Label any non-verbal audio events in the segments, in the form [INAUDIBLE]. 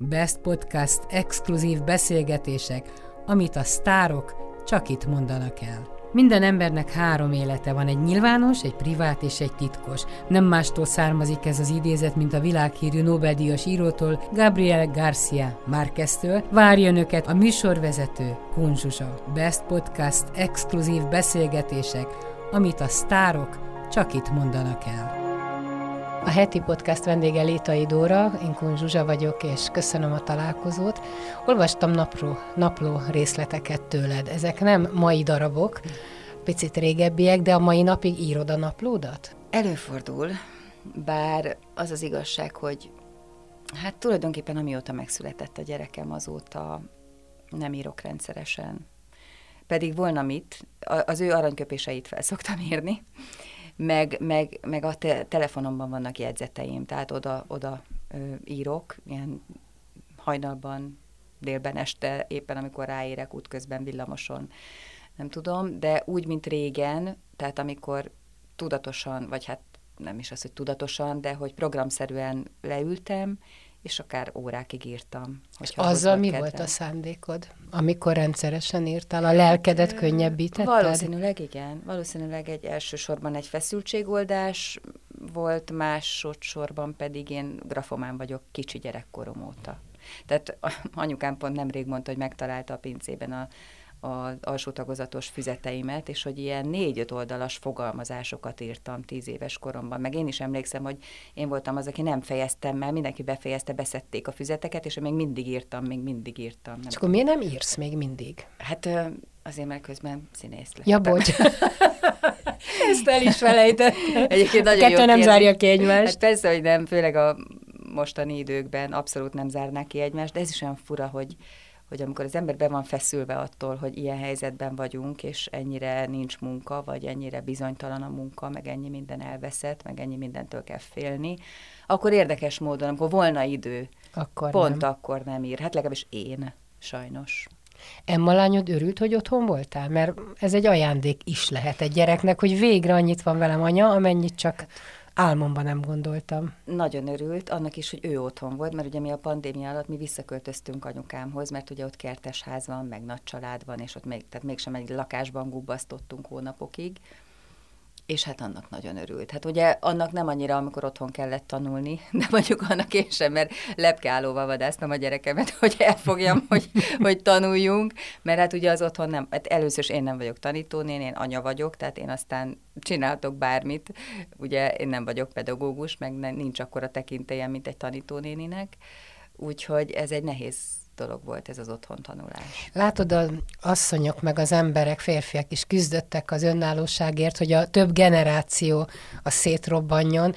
Best Podcast exkluzív beszélgetések, amit a sztárok csak itt mondanak el. Minden embernek három élete van, egy nyilvános, egy privát és egy titkos. Nem mástól származik ez az idézet, mint a világhírű Nobel-díjas írótól, Gabriel Garcia Márqueztől. Várja önöket a műsorvezető Kunzsusa. Best Podcast exkluzív beszélgetések, amit a sztárok csak itt mondanak el. A heti podcast vendége Létai Dóra, én Kun Zsuzsa vagyok, és köszönöm a találkozót. Olvastam napló, napló részleteket tőled. Ezek nem mai darabok, picit régebbiek, de a mai napig írod a naplódat? Előfordul, bár az az igazság, hogy hát tulajdonképpen amióta megszületett a gyerekem, azóta nem írok rendszeresen. Pedig volna mit, az ő aranyköpéseit fel szoktam írni, meg, meg, meg a te- telefonomban vannak jegyzeteim, tehát oda, oda ö, írok, ilyen hajnalban, délben, este, éppen amikor ráérek útközben villamoson, nem tudom, de úgy, mint régen, tehát amikor tudatosan, vagy hát nem is az, hogy tudatosan, de hogy programszerűen leültem, és akár órákig írtam. Azzal mi kedvem. volt a szándékod, amikor rendszeresen írtál? A lelkedet könnyebbítetted? Valószínűleg igen. Valószínűleg egy elsősorban egy feszültségoldás volt, másodszorban pedig én grafomán vagyok kicsi gyerekkorom óta. Tehát anyukám pont nemrég mondta, hogy megtalálta a pincében a az alsó tagozatos füzeteimet, és hogy ilyen négy-öt oldalas fogalmazásokat írtam tíz éves koromban. Meg én is emlékszem, hogy én voltam az, aki nem fejeztem, mert mindenki befejezte, beszették a füzeteket, és még mindig írtam, még mindig írtam. Nem és akkor miért nem írsz még mindig? Hát azért, mert közben színész lettem. Ja, bocs. [LAUGHS] Ezt el is felejtettem. Egyébként nagyon a kettő nem zárja ki egymást. Hát persze, hogy nem, főleg a mostani időkben abszolút nem zárnák ki egymást, de ez is olyan fura, hogy hogy amikor az ember be van feszülve attól, hogy ilyen helyzetben vagyunk, és ennyire nincs munka, vagy ennyire bizonytalan a munka, meg ennyi minden elveszett, meg ennyi mindentől kell félni, akkor érdekes módon, amikor volna idő, akkor pont nem. akkor nem ír. Hát legalábbis én, sajnos. Emma lányod örült, hogy otthon voltál? Mert ez egy ajándék is lehet egy gyereknek, hogy végre annyit van velem anya, amennyit csak álmomban nem gondoltam. Nagyon örült, annak is, hogy ő otthon volt, mert ugye mi a pandémia alatt mi visszaköltöztünk anyukámhoz, mert ugye ott kertes ház van, meg nagy család van, és ott még, tehát mégsem egy lakásban gubbasztottunk hónapokig, és hát annak nagyon örült. Hát ugye annak nem annyira, amikor otthon kellett tanulni, de mondjuk annak én sem, mert lepkeállóval vadásztam a gyerekemet, [LAUGHS] hogy elfogjam, hogy, hogy tanuljunk, mert hát ugye az otthon nem, hát először is én nem vagyok tanítónén, én anya vagyok, tehát én aztán csináltok bármit, ugye én nem vagyok pedagógus, meg nincs akkora tekintélyem, mint egy tanítónéninek, úgyhogy ez egy nehéz dolog volt ez az otthon tanulás. Látod, az asszonyok meg az emberek, férfiak is küzdöttek az önállóságért, hogy a több generáció a szétrobbanjon,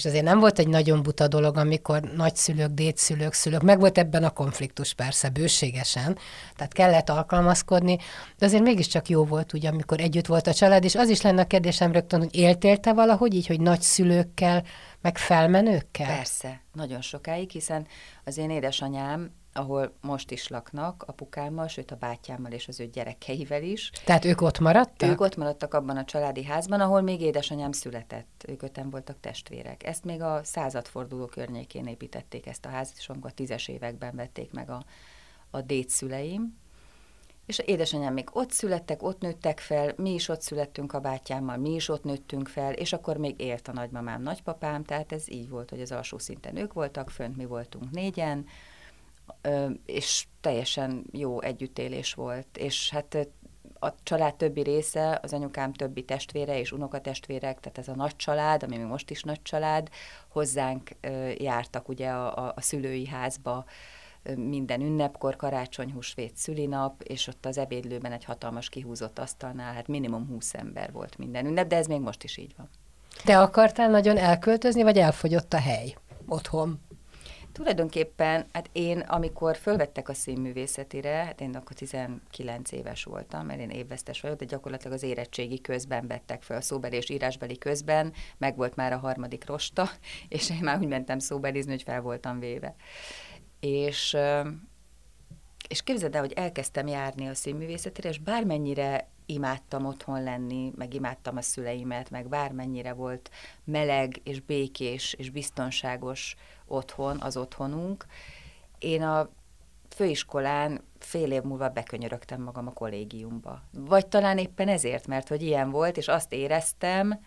és azért nem volt egy nagyon buta dolog, amikor nagyszülők, dédszülők, szülők, meg volt ebben a konfliktus persze bőségesen, tehát kellett alkalmazkodni, de azért mégiscsak jó volt ugye, amikor együtt volt a család, és az is lenne a kérdésem rögtön, hogy éltél te valahogy így, hogy nagyszülőkkel, meg felmenőkkel? Persze, nagyon sokáig, hiszen az én édesanyám ahol most is laknak, apukámmal, sőt a bátyámmal és az ő gyerekeivel is. Tehát ők ott maradtak? Ők ott maradtak abban a családi házban, ahol még édesanyám született. Ők öten voltak testvérek. Ezt még a századforduló környékén építették ezt a házat, és amikor a tízes években vették meg a, a dédszüleim. És a édesanyám még ott születtek, ott nőttek fel, mi is ott születtünk a bátyámmal, mi is ott nőttünk fel, és akkor még élt a nagymamám, nagypapám, tehát ez így volt, hogy az alsó szinten ők voltak, fönt mi voltunk négyen, és teljesen jó együttélés volt, és hát a család többi része, az anyukám többi testvére és unokatestvérek, tehát ez a nagy család, ami még most is nagy család, hozzánk jártak ugye a, a, a szülői házba minden ünnepkor, karácsony, húsvét, szülinap, és ott az ebédlőben egy hatalmas kihúzott asztalnál, hát minimum 20 ember volt minden ünnep, de ez még most is így van. Te akartál nagyon elköltözni, vagy elfogyott a hely otthon? Tulajdonképpen, hát én, amikor fölvettek a színművészetire, hát én akkor 19 éves voltam, mert én évvesztes vagyok, de gyakorlatilag az érettségi közben vettek föl, szóbeli és írásbeli közben, meg volt már a harmadik rosta, [LAUGHS] és én már úgy mentem szóbelizni, hogy fel voltam véve. És és képzeld el, hogy elkezdtem járni a színművészetére, és bármennyire imádtam otthon lenni, meg imádtam a szüleimet, meg bármennyire volt meleg és békés és biztonságos otthon, az otthonunk. én a főiskolán fél év múlva bekönyörögtem magam a kollégiumba. Vagy talán éppen ezért, mert hogy ilyen volt, és azt éreztem,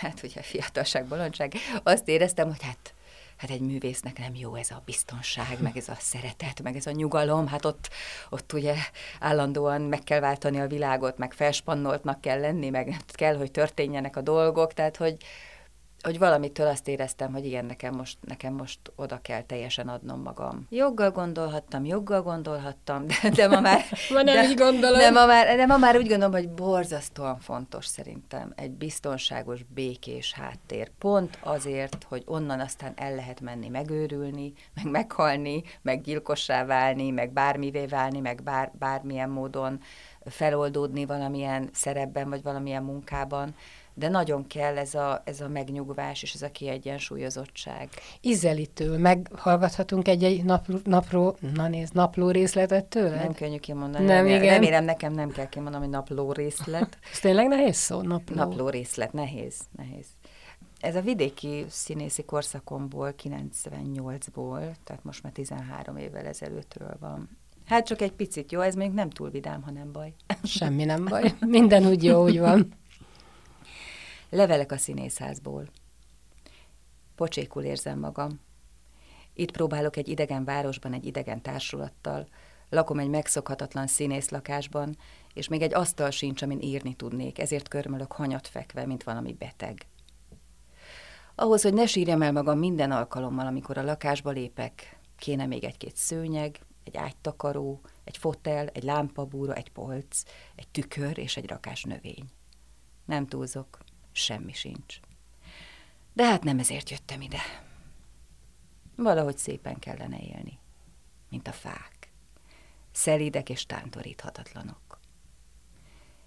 hát ugye fiatalság, bolondság, azt éreztem, hogy hát hát egy művésznek nem jó ez a biztonság, meg ez a szeretet, meg ez a nyugalom, hát ott, ott ugye állandóan meg kell váltani a világot, meg felspannoltnak kell lenni, meg kell, hogy történjenek a dolgok, tehát hogy, hogy valamitől azt éreztem, hogy igen, nekem most, nekem most oda kell teljesen adnom magam. Joggal gondolhattam, joggal gondolhattam, de, de ma már... [LAUGHS] ma nem de, így gondolom. De ma, már, de ma már úgy gondolom, hogy borzasztóan fontos szerintem egy biztonságos, békés háttér. Pont azért, hogy onnan aztán el lehet menni megőrülni, meg meghalni, meg gyilkossá válni, meg bármivé válni, meg bár, bármilyen módon feloldódni valamilyen szerepben, vagy valamilyen munkában de nagyon kell ez a, ez a megnyugvás és ez a kiegyensúlyozottság. Izelitől meghallgathatunk egy-egy nap, napró, na nézd, napló részletet tőle? Nem könnyű kimondani. Nem, remélem, igen. remélem nekem nem kell kimondanom, hogy napló részlet. [LAUGHS] Ez tényleg nehéz szó, napló? Napló részlet, nehéz, nehéz. Ez a vidéki színészi korszakomból, 98-ból, tehát most már 13 évvel ezelőttről van. Hát csak egy picit jó, ez még nem túl vidám, ha nem baj. Semmi nem baj. Minden úgy jó, úgy van. [LAUGHS] Levelek a színészházból. Pocsékul érzem magam. Itt próbálok egy idegen városban egy idegen társulattal, lakom egy megszokhatatlan színész lakásban, és még egy asztal sincs, amin írni tudnék, ezért körmölök hanyat fekve, mint valami beteg. Ahhoz, hogy ne sírjam el magam minden alkalommal, amikor a lakásba lépek, kéne még egy-két szőnyeg, egy ágytakaró, egy fotel, egy lámpabúra, egy polc, egy tükör és egy rakás növény. Nem túlzok, semmi sincs. De hát nem ezért jöttem ide. Valahogy szépen kellene élni, mint a fák. Szelídek és tántoríthatatlanok.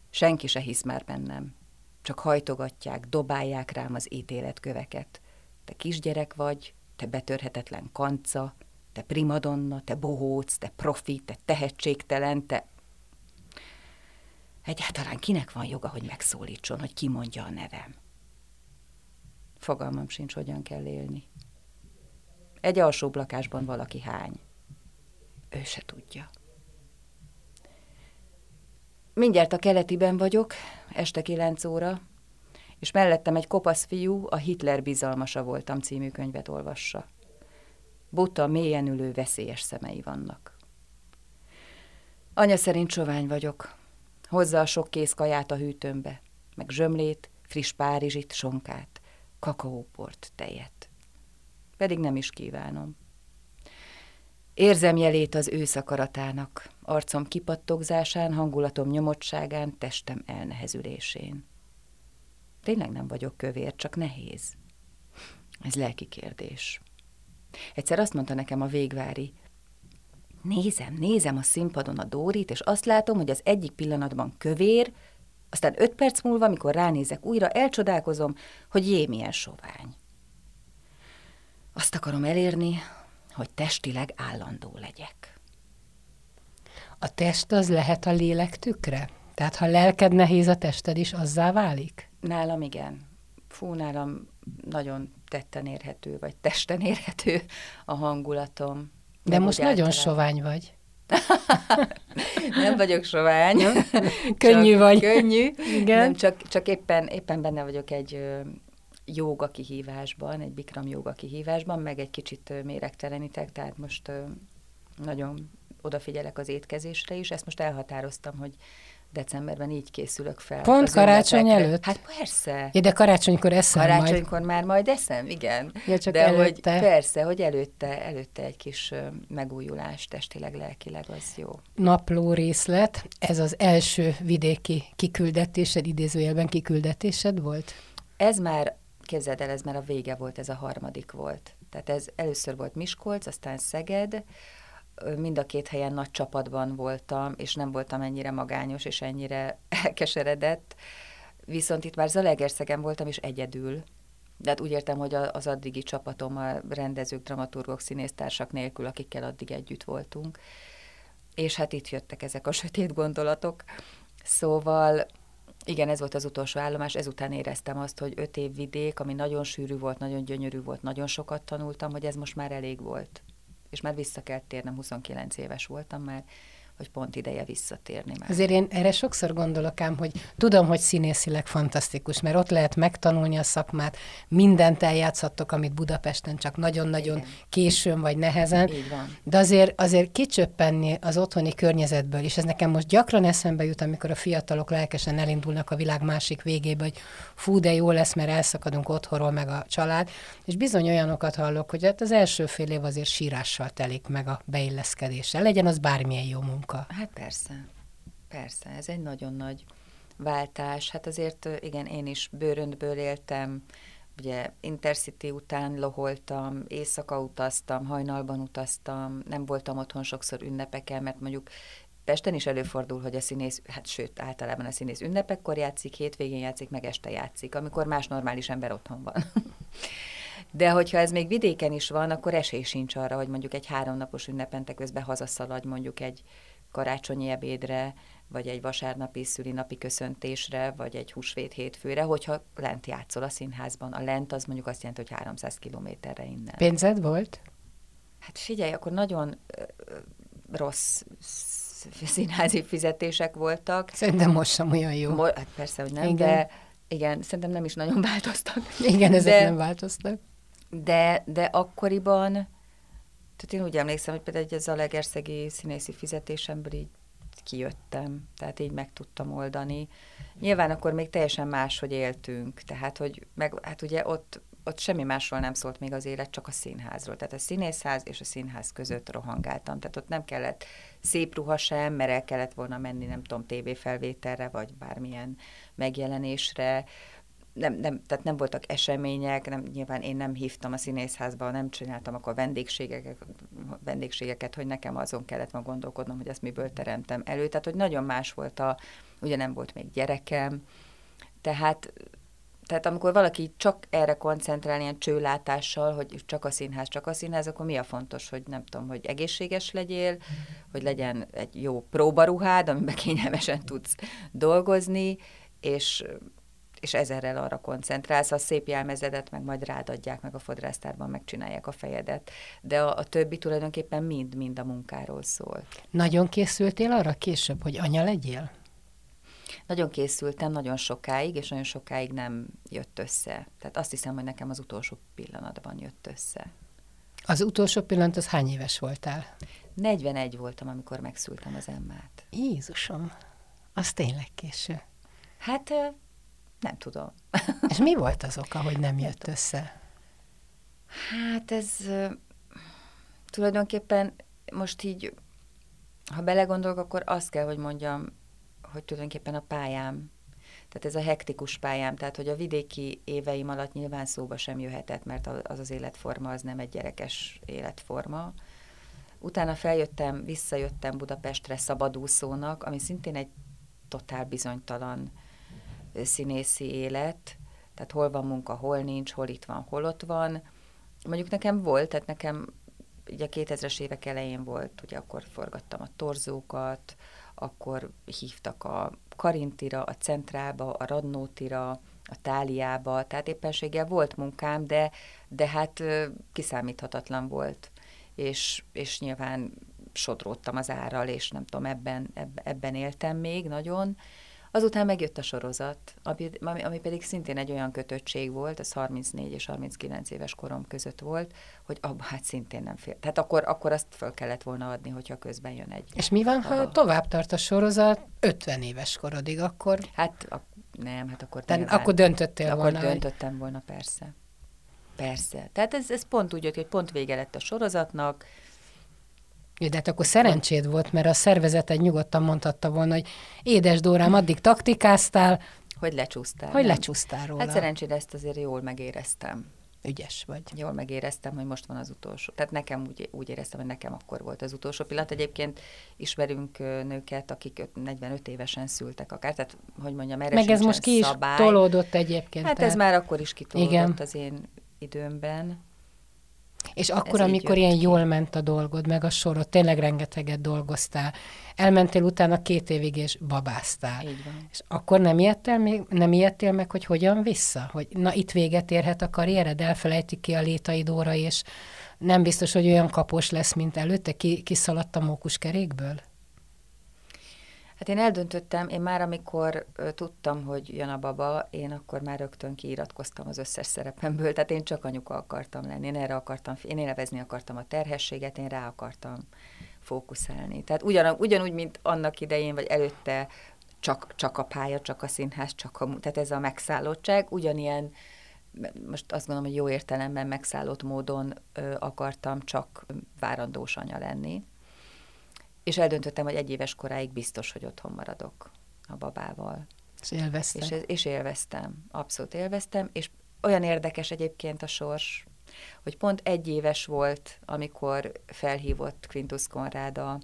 Senki se hisz már bennem, csak hajtogatják, dobálják rám az ítéletköveket. Te kisgyerek vagy, te betörhetetlen kanca, te primadonna, te bohóc, te profi, te tehetségtelen, te... Egyáltalán kinek van joga, hogy megszólítson, hogy kimondja a nevem? Fogalmam sincs, hogyan kell élni. Egy alsó lakásban valaki hány. Ő se tudja. Mindjárt a keletiben vagyok, este kilenc óra, és mellettem egy kopasz fiú, a Hitler bizalmasa voltam című könyvet olvassa. Buta, mélyen ülő, veszélyes szemei vannak. Anya szerint sovány vagyok. Hozza a sok kész kaját a hűtőmbe, meg zsömlét, friss párizsit, sonkát, kakaóport, tejet. Pedig nem is kívánom. Érzem jelét az őszakaratának, arcom kipattogzásán, hangulatom nyomottságán, testem elnehezülésén. Tényleg nem vagyok kövér, csak nehéz. Ez lelki kérdés. Egyszer azt mondta nekem a végvári, nézem, nézem a színpadon a Dórit, és azt látom, hogy az egyik pillanatban kövér, aztán öt perc múlva, amikor ránézek újra, elcsodálkozom, hogy jé, milyen sovány. Azt akarom elérni, hogy testileg állandó legyek. A test az lehet a lélek tükre? Tehát ha lelked nehéz, a tested is azzá válik? Nálam igen. Fú, nálam nagyon tetten érhető, vagy testen érhető a hangulatom. De most nagyon általán. sovány vagy. [LAUGHS] nem vagyok sovány. Nem? [LAUGHS] Könnyű vagy. Könnyű. Igen. Nem, csak, csak éppen, éppen benne vagyok egy joga kihívásban, egy bikram joga kihívásban, meg egy kicsit méregtelenítek, tehát most nagyon odafigyelek az étkezésre is. Ezt most elhatároztam, hogy decemberben így készülök fel. Pont karácsony ünnepekre. előtt? Hát persze. Ja, de karácsonykor eszem Karácsonykor majd. már majd eszem, igen. Ja, csak de előtte. hogy persze, hogy előtte, előtte egy kis megújulás testileg, lelkileg, az jó. Napló részlet, ez az első vidéki kiküldetésed, idézőjelben kiküldetésed volt? Ez már, képzeld el, ez már a vége volt, ez a harmadik volt. Tehát ez először volt Miskolc, aztán Szeged, mind a két helyen nagy csapatban voltam, és nem voltam ennyire magányos és ennyire [LAUGHS] elkeseredett. Viszont itt már Zalegerszegen voltam, és egyedül. De hát úgy értem, hogy az addigi csapatom, a rendezők, dramaturgok, színésztársak nélkül, akikkel addig együtt voltunk. És hát itt jöttek ezek a [LAUGHS] sötét gondolatok. Szóval igen, ez volt az utolsó állomás, ezután éreztem azt, hogy öt év vidék, ami nagyon sűrű volt, nagyon gyönyörű volt, nagyon sokat tanultam, hogy ez most már elég volt és már vissza kell térnem, 29 éves voltam már, hogy pont ideje visszatérni már. Azért én erre sokszor gondolok ám, hogy tudom, hogy színészileg fantasztikus, mert ott lehet megtanulni a szakmát, mindent eljátszhattok, amit Budapesten csak nagyon-nagyon Igen. későn vagy nehezen. Így van. De azért, azért kicsöppenni az otthoni környezetből, és ez nekem most gyakran eszembe jut, amikor a fiatalok lelkesen elindulnak a világ másik végébe, hogy fú, de jó lesz, mert elszakadunk otthonról, meg a család, és bizony olyanokat hallok, hogy hát az első fél év azért sírással telik meg a beilleszkedéssel. Legyen az bármilyen jó munka munka. Hát persze, persze, ez egy nagyon nagy váltás. Hát azért igen, én is bőröntből éltem, ugye Intercity után loholtam, éjszaka utaztam, hajnalban utaztam, nem voltam otthon sokszor ünnepeken, mert mondjuk Pesten is előfordul, hogy a színész, hát sőt, általában a színész ünnepekkor játszik, hétvégén játszik, meg este játszik, amikor más normális ember otthon van. [LAUGHS] De hogyha ez még vidéken is van, akkor esély sincs arra, hogy mondjuk egy háromnapos ünnepente közben hazaszaladj mondjuk egy karácsonyi ebédre, vagy egy vasárnapi szülinapi köszöntésre, vagy egy húsvét hétfőre, hogyha lent játszol a színházban. A lent az mondjuk azt jelenti, hogy 300 kilométerre innen. Pénzed volt? Hát figyelj, akkor nagyon rossz színházi fizetések voltak. Szerintem most sem olyan jó. Mo- hát persze, hogy nem, igen. de igen, szerintem nem is nagyon [LAUGHS] változtak. Igen, ezek de, nem változtak. De, de akkoriban tehát én úgy emlékszem, hogy például ez a legerszegi színészi fizetésemből így kijöttem, tehát így meg tudtam oldani. Nyilván akkor még teljesen máshogy éltünk, tehát hogy meg, hát ugye ott, ott semmi másról nem szólt még az élet, csak a színházról. Tehát a színészház és a színház között rohangáltam. Tehát ott nem kellett szép ruha sem, mert el kellett volna menni, nem tudom, tévéfelvételre, vagy bármilyen megjelenésre nem, nem, tehát nem voltak események, nem, nyilván én nem hívtam a színészházba, nem csináltam akkor vendégségeket, vendégségeket, hogy nekem azon kellett ma gondolkodnom, hogy ezt miből teremtem elő. Tehát, hogy nagyon más volt a, ugye nem volt még gyerekem, tehát tehát amikor valaki csak erre koncentrál, ilyen csőlátással, hogy csak a színház, csak a színház, akkor mi a fontos, hogy nem tudom, hogy egészséges legyél, hogy legyen egy jó próbaruhád, amiben [LAUGHS] kényelmesen tudsz dolgozni, és és ezerrel arra koncentrálsz, a szép jelmezedet meg majd rád adják, meg a fodrásztárban megcsinálják a fejedet. De a, a többi tulajdonképpen mind-mind a munkáról szól. Nagyon készültél arra később, hogy anya legyél? Nagyon készültem, nagyon sokáig, és nagyon sokáig nem jött össze. Tehát azt hiszem, hogy nekem az utolsó pillanatban jött össze. Az utolsó pillanat, az hány éves voltál? 41 voltam, amikor megszültem az emmát. Jézusom, az tényleg késő. Hát nem tudom. És mi volt az oka, hogy nem jött össze? Hát ez tulajdonképpen most így, ha belegondolok, akkor azt kell, hogy mondjam, hogy tulajdonképpen a pályám, tehát ez a hektikus pályám, tehát hogy a vidéki éveim alatt nyilván szóba sem jöhetett, mert az az életforma az nem egy gyerekes életforma. Utána feljöttem, visszajöttem Budapestre szabadúszónak, ami szintén egy totál bizonytalan színészi élet, tehát hol van munka, hol nincs, hol itt van, hol ott van. Mondjuk nekem volt, tehát nekem ugye a 2000-es évek elején volt, ugye akkor forgattam a torzókat, akkor hívtak a Karintira, a Centrába, a Radnótira, a Táliába, tehát éppenséggel volt munkám, de, de hát kiszámíthatatlan volt, és, és nyilván sodródtam az árral, és nem tudom, ebben, ebben éltem még nagyon, Azután megjött a sorozat, ami, ami pedig szintén egy olyan kötöttség volt, ez 34 és 39 éves korom között volt, hogy abba hát szintén nem fél. Tehát akkor, akkor azt föl kellett volna adni, hogyha közben jön egy. És mi van, ha a... tovább tart a sorozat 50 éves korodig, akkor? Hát a, nem, hát akkor... Te, akkor döntöttél akkor volna. Akkor döntöttem hogy... volna, persze. Persze. Tehát ez, ez pont úgy jött, hogy pont vége lett a sorozatnak, jó, de hát akkor szerencséd volt, mert a szervezeted nyugodtan mondhatta volna, hogy édes Dórám, addig taktikáztál, hogy lecsúsztál. Hogy nem? lecsúsztál róla. Hát szerencsére ezt azért jól megéreztem. Ügyes vagy. Jól megéreztem, hogy most van az utolsó. Tehát nekem úgy, úgy éreztem, hogy nekem akkor volt az utolsó pillanat. Egyébként ismerünk nőket, akik 45 évesen szültek akár, tehát hogy mondjam, erre Meg ez most ki szabály. is tolódott egyébként. Hát tehát... ez már akkor is kitolódott Igen. az én időmben. És akkor, Ez amikor ilyen ki. jól ment a dolgod, meg a sorod, tényleg rengeteget dolgoztál, elmentél utána két évig, és babáztál. Így van. És akkor nem ijedtél, még, nem ijedtél meg, hogy hogyan vissza? Hogy na, itt véget érhet a karriered, elfelejtik ki a létaidóra, és nem biztos, hogy olyan kapos lesz, mint előtte, ki, kiszaladt a mókuskerékből? Hát én eldöntöttem, én már amikor tudtam, hogy jön a baba, én akkor már rögtön kiiratkoztam az összes szerepemből, tehát én csak anyuka akartam lenni, én erre akartam, én élvezni akartam a terhességet, én rá akartam fókuszálni. Tehát ugyan, ugyanúgy, mint annak idején, vagy előtte csak, csak a pálya, csak a színház, csak a, tehát ez a megszállottság, ugyanilyen most azt gondolom, hogy jó értelemben megszállott módon ö, akartam csak várandós anya lenni. És eldöntöttem, hogy egy éves koráig biztos, hogy otthon maradok a babával. És élveztem. És, és élveztem, abszolút élveztem, és olyan érdekes egyébként a sors, hogy pont egy éves volt, amikor felhívott Quintus Konrád a,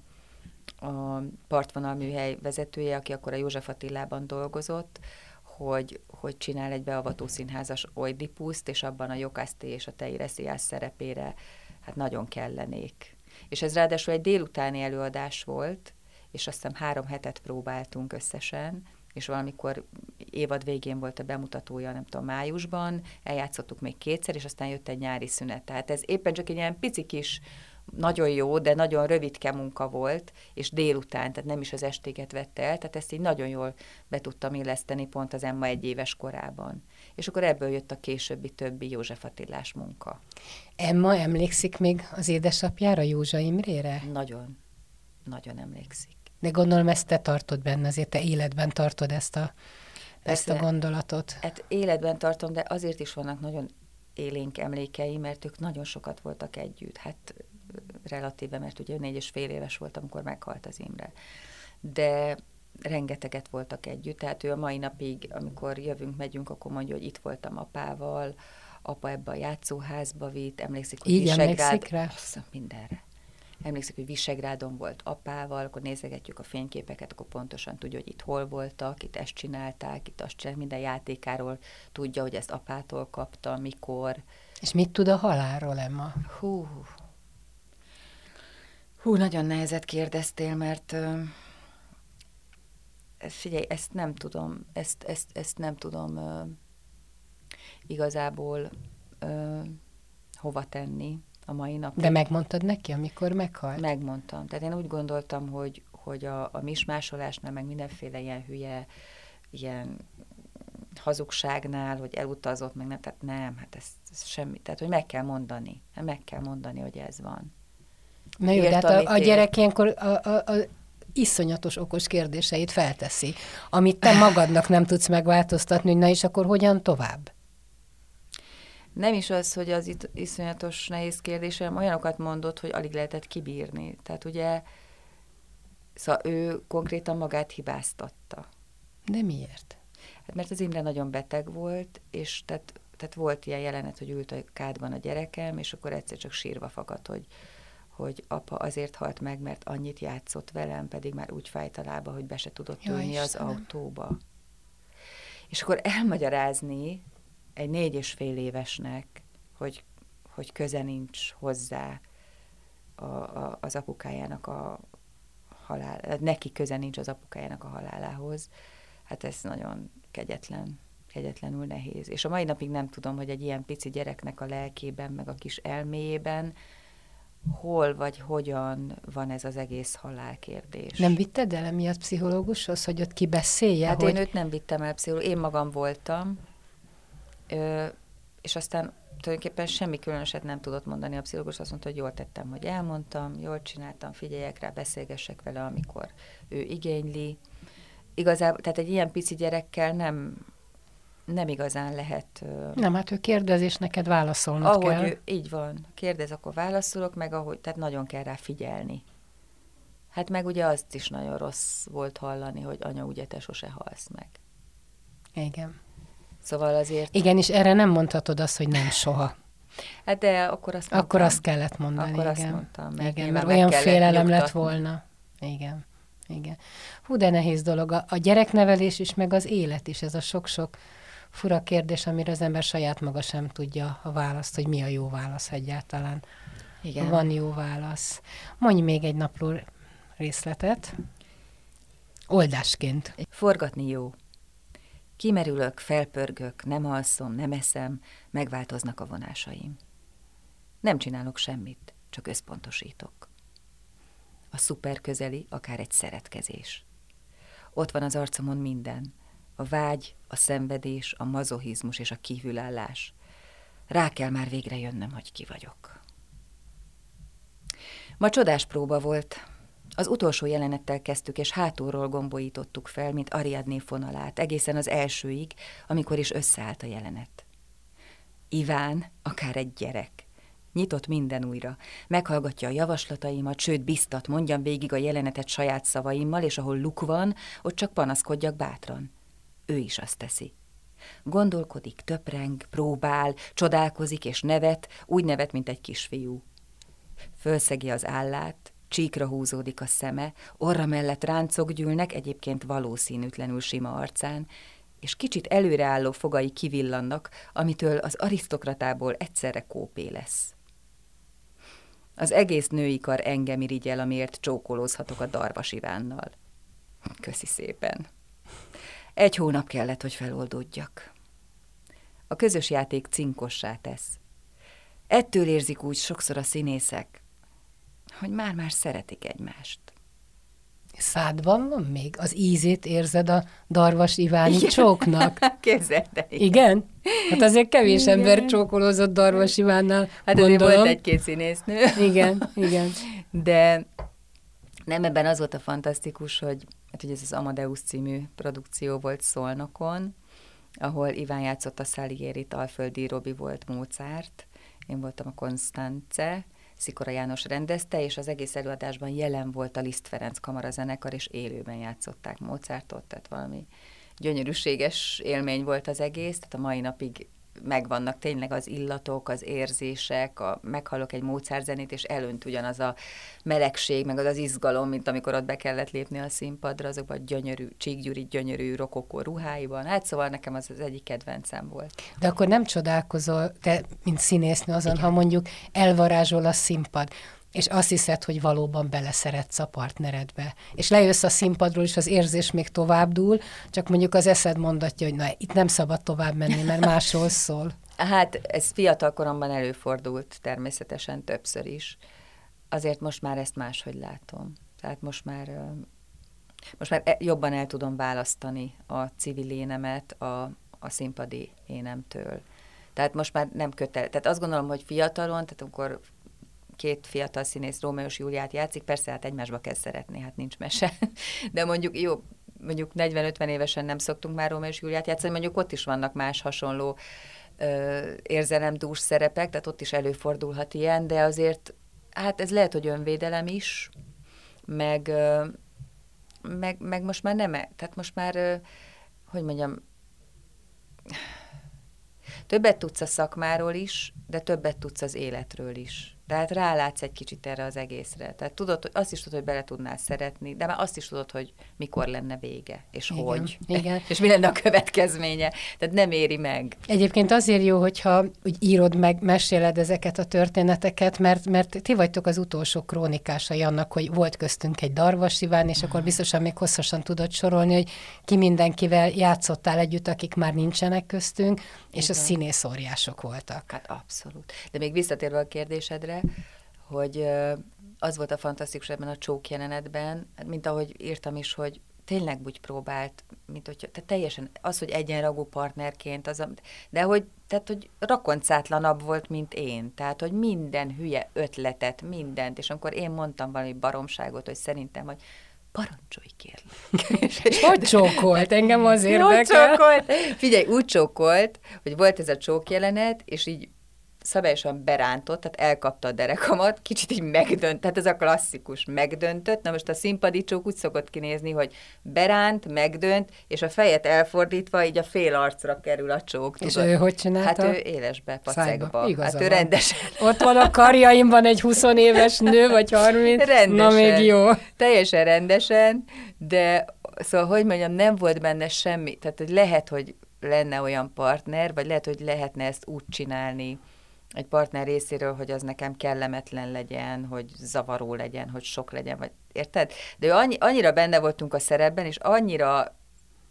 a partvonal műhely vezetője, aki akkor a József Attilában dolgozott, hogy, hogy csinál egy beavató színházas Oidipuszt, és abban a Jokászté és a Teiresiás szerepére hát nagyon kellenék. És ez ráadásul egy délutáni előadás volt, és azt hiszem három hetet próbáltunk összesen, és valamikor évad végén volt a bemutatója, nem tudom, májusban, eljátszottuk még kétszer, és aztán jött egy nyári szünet. Tehát ez éppen csak egy ilyen pici kis nagyon jó, de nagyon rövidke munka volt, és délután, tehát nem is az estéget vette el, tehát ezt így nagyon jól be tudtam illeszteni pont az Emma egy éves korában. És akkor ebből jött a későbbi többi József Attilás munka. Emma emlékszik még az édesapjára, Józsa Imrére? Nagyon, nagyon emlékszik. De gondolom ezt te tartod benne, azért te életben tartod ezt a, Persze, ezt a gondolatot. Hát életben tartom, de azért is vannak nagyon élénk emlékei, mert ők nagyon sokat voltak együtt. Hát relatíve, mert ugye négy és fél éves volt, amikor meghalt az Imre. De rengeteget voltak együtt, tehát ő a mai napig, amikor jövünk, megyünk, akkor mondja, hogy itt voltam apával, apa ebbe a játszóházba vitt, emlékszik, hogy Így Visegrád... emlékszik rá? Azt mindenre. Emlékszik, hogy Visegrádon volt apával, akkor nézegetjük a fényképeket, akkor pontosan tudja, hogy itt hol voltak, itt ezt csinálták, itt azt csinálták, minden játékáról tudja, hogy ezt apától kapta, mikor. És mit tud a halálról, Emma? Hú, Hú, nagyon nehezet kérdeztél, mert uh, figyelj, ezt nem tudom, ezt, ezt, ezt nem tudom uh, igazából uh, hova tenni a mai napig. De megmondtad neki, amikor meghalt? Megmondtam. Tehát én úgy gondoltam, hogy, hogy a, a mismásolásnál, meg mindenféle ilyen hülye, ilyen hazugságnál, hogy elutazott, meg nem, tehát nem, hát ez, ez semmi. Tehát, hogy meg kell mondani. Hát meg kell mondani, hogy ez van. Na jó, de hát a, a gyerek ilyenkor a, a, a iszonyatos okos kérdéseit felteszi, amit te magadnak nem tudsz megváltoztatni, hogy na és akkor hogyan tovább? Nem is az, hogy az itt iszonyatos nehéz kérdésem, olyanokat mondott, hogy alig lehetett kibírni. Tehát ugye, szóval ő konkrétan magát hibáztatta. De miért? Hát mert az Imre nagyon beteg volt, és tehát, tehát volt ilyen jelenet, hogy ült a kádban a gyerekem, és akkor egyszer csak sírva fakadt, hogy, hogy apa azért halt meg, mert annyit játszott velem, pedig már úgy fájt a lába, hogy be se tudott Jó, ülni az autóba. És akkor elmagyarázni egy négy és fél évesnek, hogy, hogy köze nincs hozzá a, a, az apukájának a halál, neki köze nincs az apukájának a halálához, hát ez nagyon kegyetlen, kegyetlenül nehéz. És a mai napig nem tudom, hogy egy ilyen pici gyereknek a lelkében, meg a kis elméjében hol vagy hogyan van ez az egész halálkérdés. Nem vitted el emiatt pszichológushoz, hogy ott kibeszélje? Hát hogy... én őt nem vittem el pszichológus, én magam voltam, ö, és aztán tulajdonképpen semmi különöset nem tudott mondani a pszichológus, azt mondta, hogy jól tettem, hogy elmondtam, jól csináltam, figyeljek rá, beszélgessek vele, amikor ő igényli. Igazából, tehát egy ilyen pici gyerekkel nem nem igazán lehet... Nem, hát ő kérdez, és neked válaszolnod ahogy kell. Ő, így van. Kérdez, akkor válaszolok, meg ahogy, tehát nagyon kell rá figyelni. Hát meg ugye azt is nagyon rossz volt hallani, hogy anya, ugye te sose halsz meg. Igen. Szóval azért... Igen, és erre nem mondhatod azt, hogy nem soha. Hát de akkor azt mondtam. Akkor azt kellett mondani, Akkor igen. azt mondtam, mert, igen, mert olyan félelem nyugtatni. lett volna. Igen. Igen. Hú, de nehéz dolog. A, a gyereknevelés is, meg az élet is, ez a sok-sok fura kérdés, amire az ember saját maga sem tudja a választ, hogy mi a jó válasz egyáltalán. Igen. Van jó válasz. Mondj még egy napló részletet. Oldásként. Forgatni jó. Kimerülök, felpörgök, nem alszom, nem eszem, megváltoznak a vonásaim. Nem csinálok semmit, csak összpontosítok. A szuper közeli, akár egy szeretkezés. Ott van az arcomon minden. A vágy, a szenvedés, a mazohizmus és a kívülállás. Rá kell már végre jönnöm, hogy ki vagyok. Ma csodás próba volt. Az utolsó jelenettel kezdtük, és hátulról gombolítottuk fel, mint Ariadné fonalát, egészen az elsőig, amikor is összeállt a jelenet. Iván, akár egy gyerek. Nyitott minden újra. Meghallgatja a javaslataimat, sőt biztat, mondjam végig a jelenetet saját szavaimmal, és ahol luk van, ott csak panaszkodjak bátran. Ő is azt teszi. Gondolkodik, töpreng, próbál, csodálkozik és nevet, úgy nevet, mint egy kisfiú. Fölszegi az állát, csíkra húzódik a szeme, orra mellett ráncok gyűlnek, egyébként valószínűtlenül sima arcán, és kicsit előreálló fogai kivillannak, amitől az arisztokratából egyszerre kópé lesz. Az egész női kar engem irigyel, amiért csókolózhatok a Darvas Ivánnal. Köszi szépen. Egy hónap kellett, hogy feloldódjak. A közös játék cinkossá tesz. Ettől érzik úgy sokszor a színészek, hogy már-már szeretik egymást. Szádban van még? Az ízét érzed a Darvas Iváni Igen. csóknak? [LAUGHS] Képzeld Igen? Hát azért kevés igen. ember csókolózott Darvas Ivánnal, Hát azért volt egy-két színésznő. Igen, igen. De nem ebben az volt a fantasztikus, hogy, hát, hogy ez az Amadeus című produkció volt Szolnokon, ahol Iván játszott a Salieri-t, Alföldi Robi volt Mozart, én voltam a Konstance, Szikora János rendezte, és az egész előadásban jelen volt a Liszt Ferenc kamarazenekar, és élőben játszották Mozartot, tehát valami gyönyörűséges élmény volt az egész, tehát a mai napig megvannak tényleg az illatok, az érzések, a, meghallok egy Mozart zenét, és elönt ugyanaz a melegség, meg az az izgalom, mint amikor ott be kellett lépni a színpadra, azokban a gyönyörű, Csíkgyuri gyönyörű rokokó ruháiban. Hát szóval nekem az az egyik kedvencem volt. De akkor nem csodálkozol, te, mint színésznő azon, Igen. ha mondjuk elvarázsol a színpad, és azt hiszed, hogy valóban beleszeretsz a partneredbe. És lejössz a színpadról, és az érzés még tovább dúl, csak mondjuk az eszed mondatja, hogy na, itt nem szabad tovább menni, mert másról szól. [LAUGHS] Hát ez fiatal koromban előfordult természetesen többször is. Azért most már ezt máshogy látom. Tehát most már most már e, jobban el tudom választani a civil énemet a, a színpadi énemtől. Tehát most már nem kötel. Tehát azt gondolom, hogy fiatalon, tehát amikor két fiatal színész Rómeós Júliát játszik, persze hát egymásba kell szeretni, hát nincs mese. [LAUGHS] De mondjuk jó, mondjuk 40-50 évesen nem szoktunk már Rómeós Júliát játszani, mondjuk ott is vannak más hasonló ö, érzelemdús szerepek, tehát ott is előfordulhat ilyen, de azért hát ez lehet, hogy önvédelem is, meg, ö, meg, meg most már nem, tehát most már, ö, hogy mondjam, többet tudsz a szakmáról is, de többet tudsz az életről is. Tehát rálátsz egy kicsit erre az egészre. Tehát tudod, hogy azt is tudod, hogy bele tudnál szeretni, de már azt is tudod, hogy mikor lenne vége, és igen, hogy. Igen. [LAUGHS] és mi lenne a következménye. Tehát nem éri meg. Egyébként azért jó, hogyha úgy írod meg, meséled ezeket a történeteket, mert, mert ti vagytok az utolsó krónikásai annak, hogy volt köztünk egy Darvas Iván, és akkor biztosan még hosszasan tudod sorolni, hogy ki mindenkivel játszottál együtt, akik már nincsenek köztünk, és igen. a színész óriások voltak. Hát abszolút. De még visszatérve a kérdésedre, hogy az volt a fantasztikus ebben a csók jelenetben, mint ahogy írtam is, hogy tényleg úgy próbált, mint hogy tehát teljesen az, hogy egyenragú partnerként, az, de hogy, tehát, hogy rakoncátlanabb volt, mint én. Tehát, hogy minden hülye ötletet, mindent, és amikor én mondtam valami baromságot, hogy szerintem, hogy parancsolj kérlek. [LAUGHS] és hogy csókolt? Engem az érdekel. csókolt? Figyelj, úgy csókolt, hogy volt ez a csók jelenet, és így szabályosan berántott, tehát elkapta a derekamat, kicsit így megdönt, tehát ez a klasszikus megdöntött. Na most a színpadi csók úgy szokott kinézni, hogy beránt, megdönt, és a fejet elfordítva így a fél arcra kerül a csók. És ő hogy csinálta? Hát ő élesbe, pacekba. Hát ő rendesen. Ott van a karjaimban egy 20 éves nő, vagy 30. Rendesen. Na még jó. Teljesen rendesen, de szóval, hogy mondjam, nem volt benne semmi, tehát hogy lehet, hogy lenne olyan partner, vagy lehet, hogy lehetne ezt úgy csinálni, egy partner részéről, hogy az nekem kellemetlen legyen, hogy zavaró legyen, hogy sok legyen, vagy érted? De annyi, annyira benne voltunk a szerepben, és annyira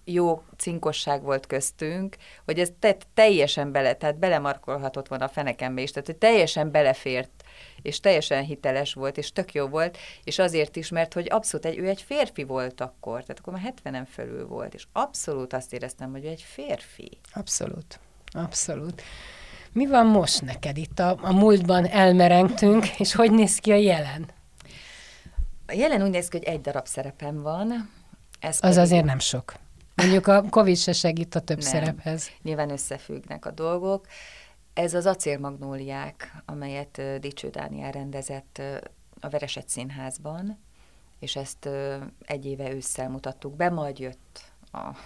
jó cinkosság volt köztünk, hogy ez te, teljesen bele, tehát belemarkolhatott volna a fenekembe is, tehát hogy teljesen belefért, és teljesen hiteles volt, és tök jó volt, és azért is, mert hogy abszolút egy, ő egy férfi volt akkor, tehát akkor már 70-en fölül volt, és abszolút azt éreztem, hogy ő egy férfi. Abszolút, abszolút. Mi van most neked itt? A, a múltban elmerengtünk, és hogy néz ki a jelen? A jelen úgy néz ki, hogy egy darab szerepem van. Ez az pedig... azért nem sok. Mondjuk a Covid se segít a több nem. szerephez. Nyilván összefüggnek a dolgok. Ez az acélmagnóliák, amelyet Dicső Dániel rendezett a Vereset Színházban, és ezt egy éve ősszel mutattuk be, majd jött a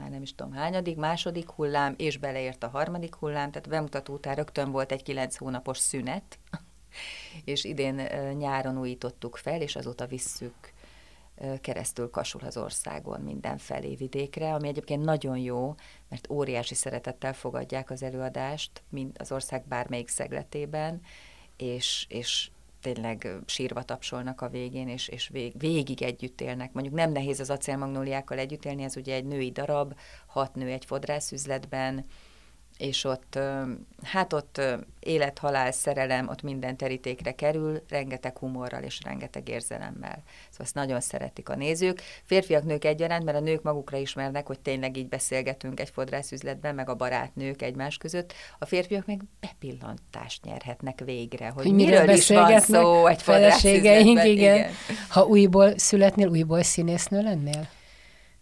már nem is tudom hányadik, második hullám, és beleért a harmadik hullám, tehát bemutató után rögtön volt egy kilenc hónapos szünet, [LAUGHS] és idén nyáron újítottuk fel, és azóta visszük keresztül kasul az országon mindenfelé vidékre, ami egyébként nagyon jó, mert óriási szeretettel fogadják az előadást, mind az ország bármelyik szegletében, és, és tényleg sírva tapsolnak a végén, és, és vég, végig együtt élnek. Mondjuk nem nehéz az acélmagnóliákkal együtt élni, ez ugye egy női darab, hat nő egy fodrászüzletben, és ott, hát ott élet-halál, szerelem, ott minden terítékre kerül, rengeteg humorral és rengeteg érzelemmel. Szóval ezt nagyon szeretik a nézők. Férfiak, nők egyaránt, mert a nők magukra ismernek, hogy tényleg így beszélgetünk egy fodrászüzletben, meg a barátnők egymás között. A férfiak meg bepillantást nyerhetnek végre, hogy, hogy miről is van szó egy fodrászüzletben. Igen. igen. Ha újból születnél, újból színésznő lennél?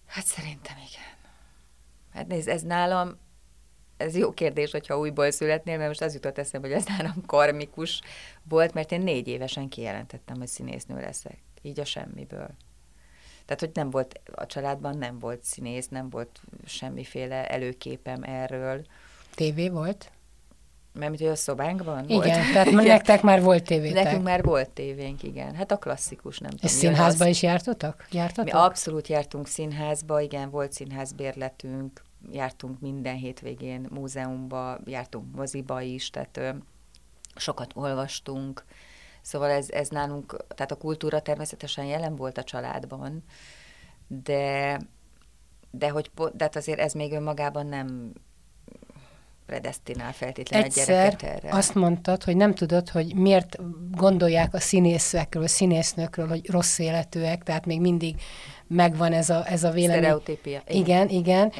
Hát szerintem igen. Hát nézd, ez nálam ez jó kérdés, hogyha újból születnél, mert most az jutott eszembe, hogy ez nálam karmikus volt, mert én négy évesen kijelentettem, hogy színésznő leszek. Így a semmiből. Tehát, hogy nem volt, a családban nem volt színész, nem volt semmiféle előképem erről. TV volt? Mert hogy a szobánkban igen, volt. tehát [LAUGHS] igen. nektek már volt tévétek. Nekünk már volt tévénk, igen. Hát a klasszikus, nem És tudom. És színházba az... is jártatok? jártatok? Mi abszolút jártunk színházba, igen, volt színházbérletünk, jártunk minden hétvégén múzeumba, jártunk moziba is, tehát sokat olvastunk, szóval ez, ez nálunk, tehát a kultúra természetesen jelen volt a családban, de, de hogy de hát azért ez még önmagában nem predestinál feltétlenül Egyszer egy gyereket erre. azt mondtad, hogy nem tudod, hogy miért gondolják a színészekről, színésznőkről, hogy rossz életűek, tehát még mindig megvan ez a, ez a vélemény. Sztereotípia. Igen, igen. igen.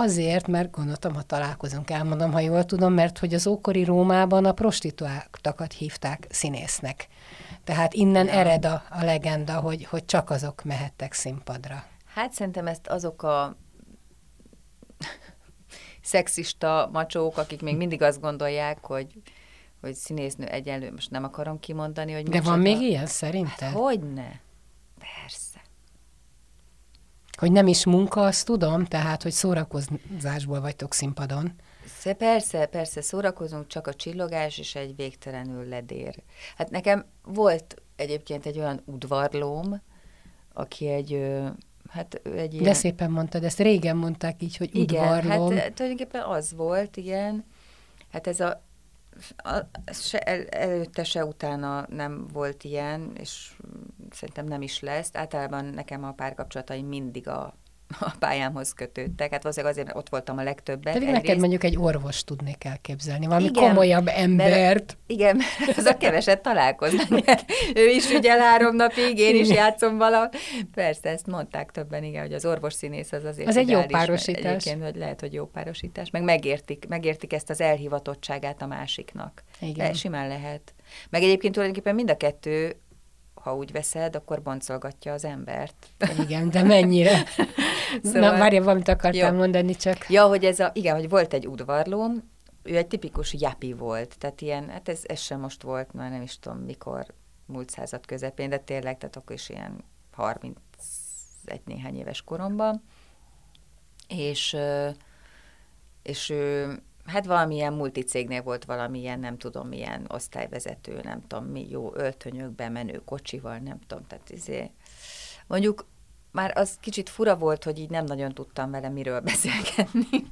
Azért, mert gondoltam, ha találkozunk, elmondom, ha jól tudom, mert hogy az ókori Rómában a prostituáltakat hívták színésznek. Tehát innen ja. ered a, a legenda, hogy, hogy csak azok mehettek színpadra. Hát szerintem ezt azok a szexista macsók, akik még mindig azt gondolják, hogy hogy színésznő egyenlő, most nem akarom kimondani, hogy... De van még ilyen szerinted? Hát, hogyne? Persze. Hogy nem is munka, azt tudom, tehát, hogy szórakozásból vagytok színpadon. Persze, persze, szórakozunk, csak a csillogás és egy végtelenül ledér. Hát nekem volt egyébként egy olyan udvarlóm, aki egy, hát egy ilyen... De szépen mondtad, ezt régen mondták így, hogy igen, udvarlóm. hát tulajdonképpen az volt, igen. Hát ez a a, se el, előtte, se utána nem volt ilyen, és szerintem nem is lesz. Általában nekem a párkapcsolataim mindig a, a pályámhoz kötődtek. Hát valószínűleg azért ott voltam a legtöbbet. Pedig neked mondjuk egy orvos tudnék elképzelni, valami igen, komolyabb embert. Mert, igen, mert az a keveset találkoznak, mert ő is ügyel három napig, én is játszom vala. Persze, ezt mondták többen, igen, hogy az orvos színész az azért Az egy jó párosítás. Egyébként, hogy lehet, hogy jó párosítás, meg megértik, megértik ezt az elhivatottságát a másiknak. Igen. De simán lehet. Meg egyébként tulajdonképpen mind a kettő ha úgy veszed, akkor boncolgatja az embert. Igen, de mennyire? [LAUGHS] szóval... Na, várja, valamit akartam jó. mondani csak. Ja, hogy ez a, igen, hogy volt egy udvarlóm, ő egy tipikus japi volt, tehát ilyen, hát ez, ez sem most volt, már nem is tudom mikor, múlt század közepén, de tényleg, tehát akkor is ilyen 31 néhány éves koromban, és, és ő hát valamilyen multicégnél volt valamilyen, nem tudom, milyen osztályvezető, nem tudom, mi jó öltönyökben menő kocsival, nem tudom, tehát izé. Mondjuk már az kicsit fura volt, hogy így nem nagyon tudtam vele miről [LAUGHS] beszélgetni.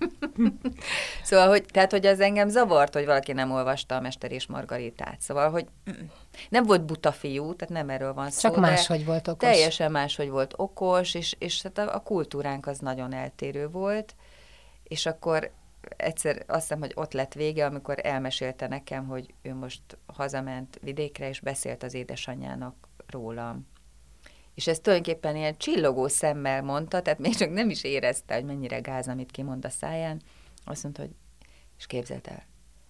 szóval, hogy, tehát, hogy az engem zavart, hogy valaki nem olvasta a Mester és Margaritát. Szóval, hogy [CLEARS THROAT] nem volt buta fiú, tehát nem erről van szó. Csak máshogy volt okos. Teljesen máshogy volt okos, és, és hát a, a kultúránk az nagyon eltérő volt, és akkor egyszer azt hiszem, hogy ott lett vége, amikor elmesélte nekem, hogy ő most hazament vidékre, és beszélt az édesanyjának rólam. És ezt tulajdonképpen ilyen csillogó szemmel mondta, tehát még csak nem is érezte, hogy mennyire gáz, amit kimond a száján. Azt mondta, hogy, és képzeld el,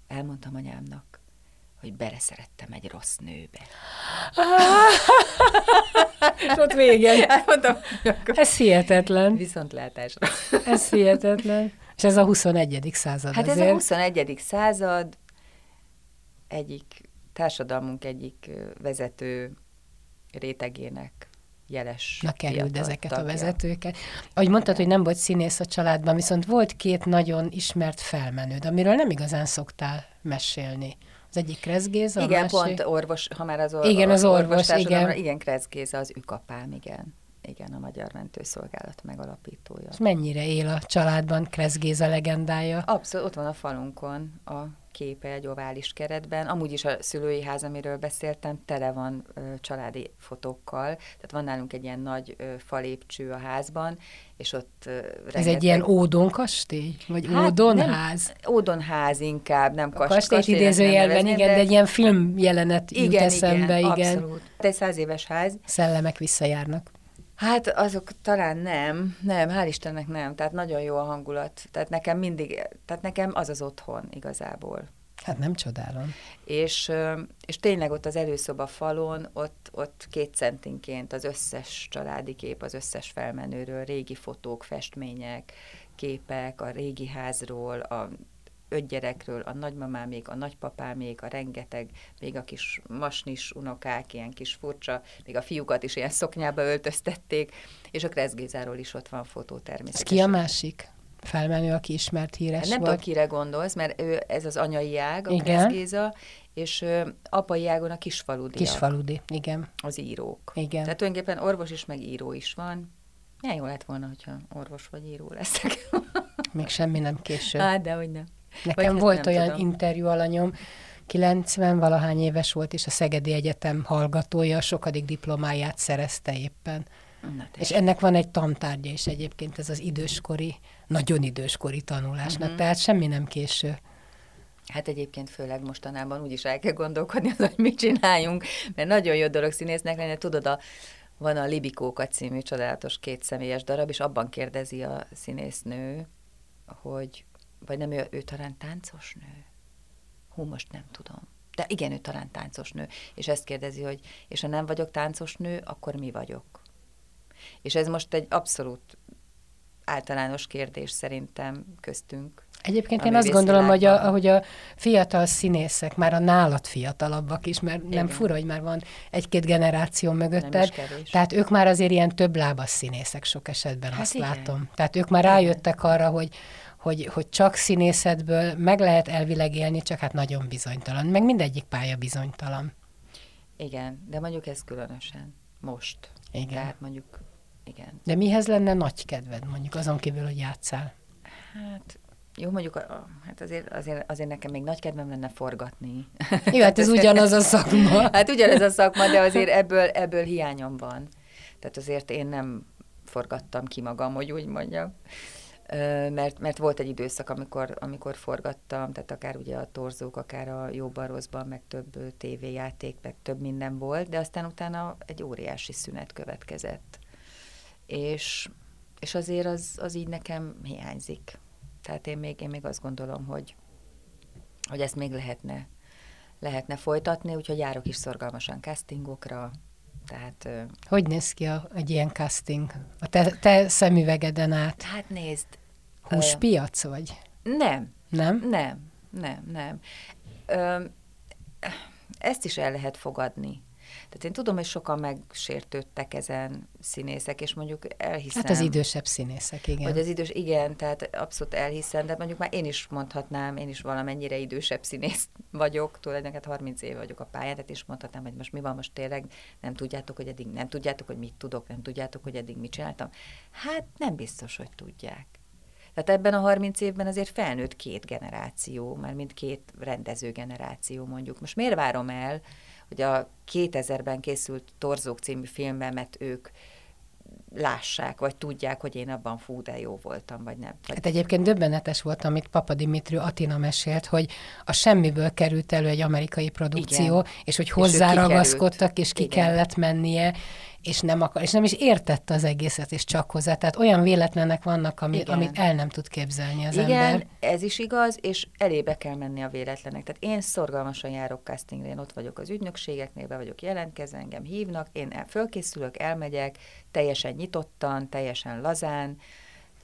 elmondtam anyámnak, hogy beleszerettem egy rossz nőbe. [LAUGHS] és ott vége. [LAUGHS] Elmondtam, Ez hihetetlen. Viszontlátásra. Ez hihetetlen. És ez a 21. század Hát azért. ez a 21. század egyik társadalmunk egyik vezető rétegének jeles Na kerüld ezeket tagja. a vezetőket. Ahogy mondtad, hogy nem volt színész a családban, viszont volt két nagyon ismert felmenőd, amiről nem igazán szoktál mesélni. Az egyik Kressz Géza, Igen, másik... pont orvos, ha már az, or- igen, az orvos, orvos igen. Igen, Kressz Géza, az ükapám, igen. Igen, a Magyar Mentőszolgálat megalapítója. És mennyire él a családban Kressz Géza legendája? Abszolút, ott van a falunkon a képe egy ovális keretben. Amúgy is a szülői ház, amiről beszéltem, tele van ö, családi fotókkal. Tehát van nálunk egy ilyen nagy ö, falépcső a házban, és ott ö, rengeteg... Ez egy ilyen ódonkastély? Vagy hát ódonház? Nem, ódonház inkább, nem kas, kastélyt idézőjelben, igen, de... de egy ilyen filmjelenet igen, jut eszembe, igen. igen. Abszolút. Egy száz éves ház. Szellemek visszajárnak. Hát azok talán nem, nem, hál' Istennek nem, tehát nagyon jó a hangulat, tehát nekem mindig, tehát nekem az az otthon igazából. Hát nem csodálom. És, és tényleg ott az előszoba falon, ott, ott két centinként az összes családi kép, az összes felmenőről, régi fotók, festmények, képek a régi házról, a öt gyerekről, a nagymamámék, a nagypapámék, a rengeteg, még a kis masnis unokák, ilyen kis furcsa, még a fiúkat is ilyen szoknyába öltöztették, és a Kreszgézáról is ott van fotó természetesen. Ez ki a másik? felmenő, aki ismert híres Nem volt. tudom, kire gondolsz, mert ő, ez az anyai ág, a igen. Géza, és ö, apai ágon a kisfaludi. Kisfaludi, igen. Az írók. Igen. Tehát tulajdonképpen orvos is, meg író is van. Milyen jó lett volna, hogyha orvos vagy író leszek. Még semmi nem késő. [LAUGHS] Hát, de hogy nem. Nekem Vagy volt olyan tudom. interjú alanyom, 90 valahány éves volt, és a Szegedi Egyetem hallgatója, a sokadik diplomáját szerezte éppen. Na, és ennek van egy tantárgya is egyébként, ez az időskori, nagyon időskori tanulásnak, uh-huh. tehát semmi nem késő. Hát egyébként főleg mostanában úgy is el kell gondolkodni az, hogy mit csináljunk, mert nagyon jó dolog színésznek lenni, tudod, a, van a Libikókat című csodálatos kétszemélyes darab, és abban kérdezi a színésznő, hogy vagy nem ő, ő talán táncos nő? Hú, most nem tudom. De igen, ő talán táncos nő. És ezt kérdezi, hogy és ha nem vagyok táncos nő, akkor mi vagyok? És ez most egy abszolút általános kérdés szerintem köztünk. Egyébként én azt gondolom, hogy a, ahogy a fiatal színészek, már a nálad fiatalabbak is, mert Igen. nem fura, hogy már van egy-két generáció mögötted, tehát ők már azért ilyen több lábas színészek sok esetben, hát azt igen. látom. Tehát ők már rájöttek arra, hogy hogy, hogy csak színészetből meg lehet elvileg élni, csak hát nagyon bizonytalan. Meg mindegyik pálya bizonytalan. Igen, de mondjuk ez különösen most. Igen. Tehát mondjuk, igen. De mihez lenne nagy kedved, mondjuk azon kívül, hogy játszál? Hát jó, mondjuk, hát azért, azért, azért nekem még nagy kedvem lenne forgatni. Jó, hát ez ugyanaz a szakma. [LAUGHS] hát ugyanaz a szakma, de azért ebből, ebből hiányom van. Tehát azért én nem forgattam ki magam, hogy úgy mondjam mert, mert volt egy időszak, amikor, amikor forgattam, tehát akár ugye a torzók, akár a jóban rosszban, meg több tévéjáték, meg több minden volt, de aztán utána egy óriási szünet következett. És, és azért az, az így nekem hiányzik. Tehát én még, én még azt gondolom, hogy, hogy ezt még lehetne, lehetne folytatni, úgyhogy járok is szorgalmasan castingokra, tehát, hogy néz ki a, egy ilyen casting? A te, te szemüvegeden át? Hát nézd. Húspiac vagy? Nem. Nem? Nem, nem, nem. Ö, ezt is el lehet fogadni. Tehát én tudom, hogy sokan megsértődtek ezen színészek, és mondjuk elhiszem... Hát az idősebb színészek, igen. Hogy az idős, igen, tehát abszolút elhiszem, de mondjuk már én is mondhatnám, én is valamennyire idősebb színész vagyok, tulajdonképpen 30 év vagyok a pályán, tehát is mondhatnám, hogy most mi van, most tényleg nem tudjátok, hogy eddig nem tudjátok, hogy mit tudok, nem tudjátok, hogy eddig mit csináltam. Hát nem biztos, hogy tudják. Tehát ebben a 30 évben azért felnőtt két generáció, már mint két rendező generáció mondjuk. Most miért várom el, hogy a 2000-ben készült Torzók című filmben, mert ők lássák, vagy tudják, hogy én abban fú, de jó voltam, vagy nem. Vagy... Hát egyébként döbbenetes volt, amit Papa Dimitri Atina mesélt, hogy a semmiből került elő egy amerikai produkció, Igen. és hogy hozzáragaszkodtak, és ki Igen. kellett mennie, és nem akar, és nem is értette az egészet, és csak hozzá. Tehát olyan véletlenek vannak, ami, amit el nem tud képzelni az Igen, ember. ez is igaz, és elébe kell menni a véletlenek. Tehát én szorgalmasan járok castingre, én ott vagyok az ügynökségeknél, be vagyok jelentkezve, engem hívnak, én el, fölkészülök, elmegyek, teljesen nyitottan, teljesen lazán,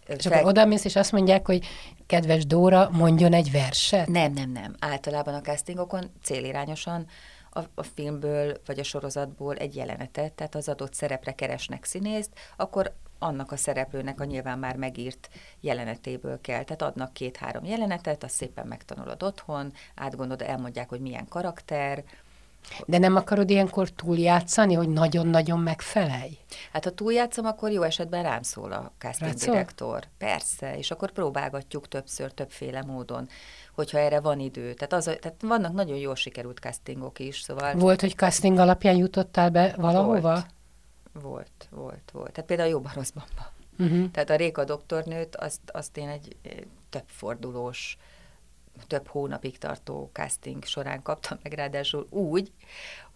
és fel... akkor odamész, és azt mondják, hogy kedves Dóra, mondjon egy verset? Nem, nem, nem. Általában a castingokon célirányosan a, a filmből vagy a sorozatból egy jelenetet, tehát az adott szerepre keresnek színészt, akkor annak a szereplőnek a nyilván már megírt jelenetéből kell. Tehát adnak két-három jelenetet, azt szépen megtanulod otthon, átgondolod, elmondják, hogy milyen karakter, de nem akarod ilyenkor túljátszani, hogy nagyon-nagyon megfelelj? Hát ha túljátszom, akkor jó esetben rám szól a casting direktor. Persze, és akkor próbálgatjuk többször, többféle módon hogyha erre van idő. Tehát, az, tehát vannak nagyon jól sikerült castingok is, szóval... Volt, hogy casting alapján jutottál be valahova? Volt, volt, volt. volt. Tehát például Jobb rosszban. Uh-huh. Tehát a Réka doktornőt, azt, azt én egy több fordulós, több hónapig tartó casting során kaptam meg, ráadásul úgy,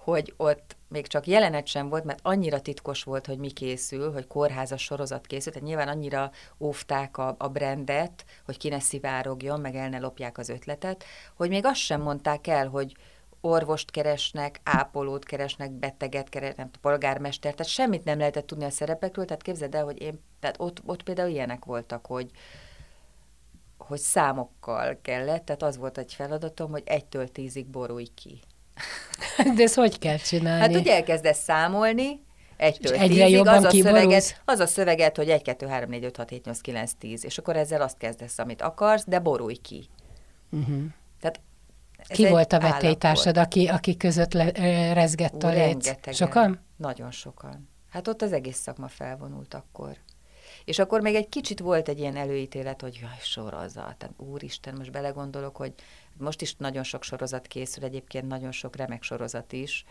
hogy ott még csak jelenet sem volt, mert annyira titkos volt, hogy mi készül, hogy kórházas sorozat készült, tehát nyilván annyira óvták a, a brandet, hogy ki ne szivárogjon, meg el ne lopják az ötletet, hogy még azt sem mondták el, hogy orvost keresnek, ápolót keresnek, beteget keresnek, polgármester, tehát semmit nem lehetett tudni a szerepekről, tehát képzeld el, hogy én, tehát ott, ott például ilyenek voltak, hogy, hogy számokkal kellett, tehát az volt egy feladatom, hogy egytől tízig borulj ki. [LAUGHS] De ezt hogy kell csinálni? Hát ugye elkezdesz számolni, egytől és egyre jobban az a, szöveget, az a szöveget, hogy 1, 2, 3, 4, 5, 6, 7, 8, 9, 10, és akkor ezzel azt kezdesz, amit akarsz, de borulj ki. Uh-huh. Tehát ki volt a vetélytársad, aki, aki között le, rezgett a léc? Sokan? Nagyon sokan. Hát ott az egész szakma felvonult akkor. És akkor még egy kicsit volt egy ilyen előítélet, hogy jaj, sorozat. Tehát úristen, most belegondolok, hogy most is nagyon sok sorozat készül, egyébként nagyon sok remek sorozat is,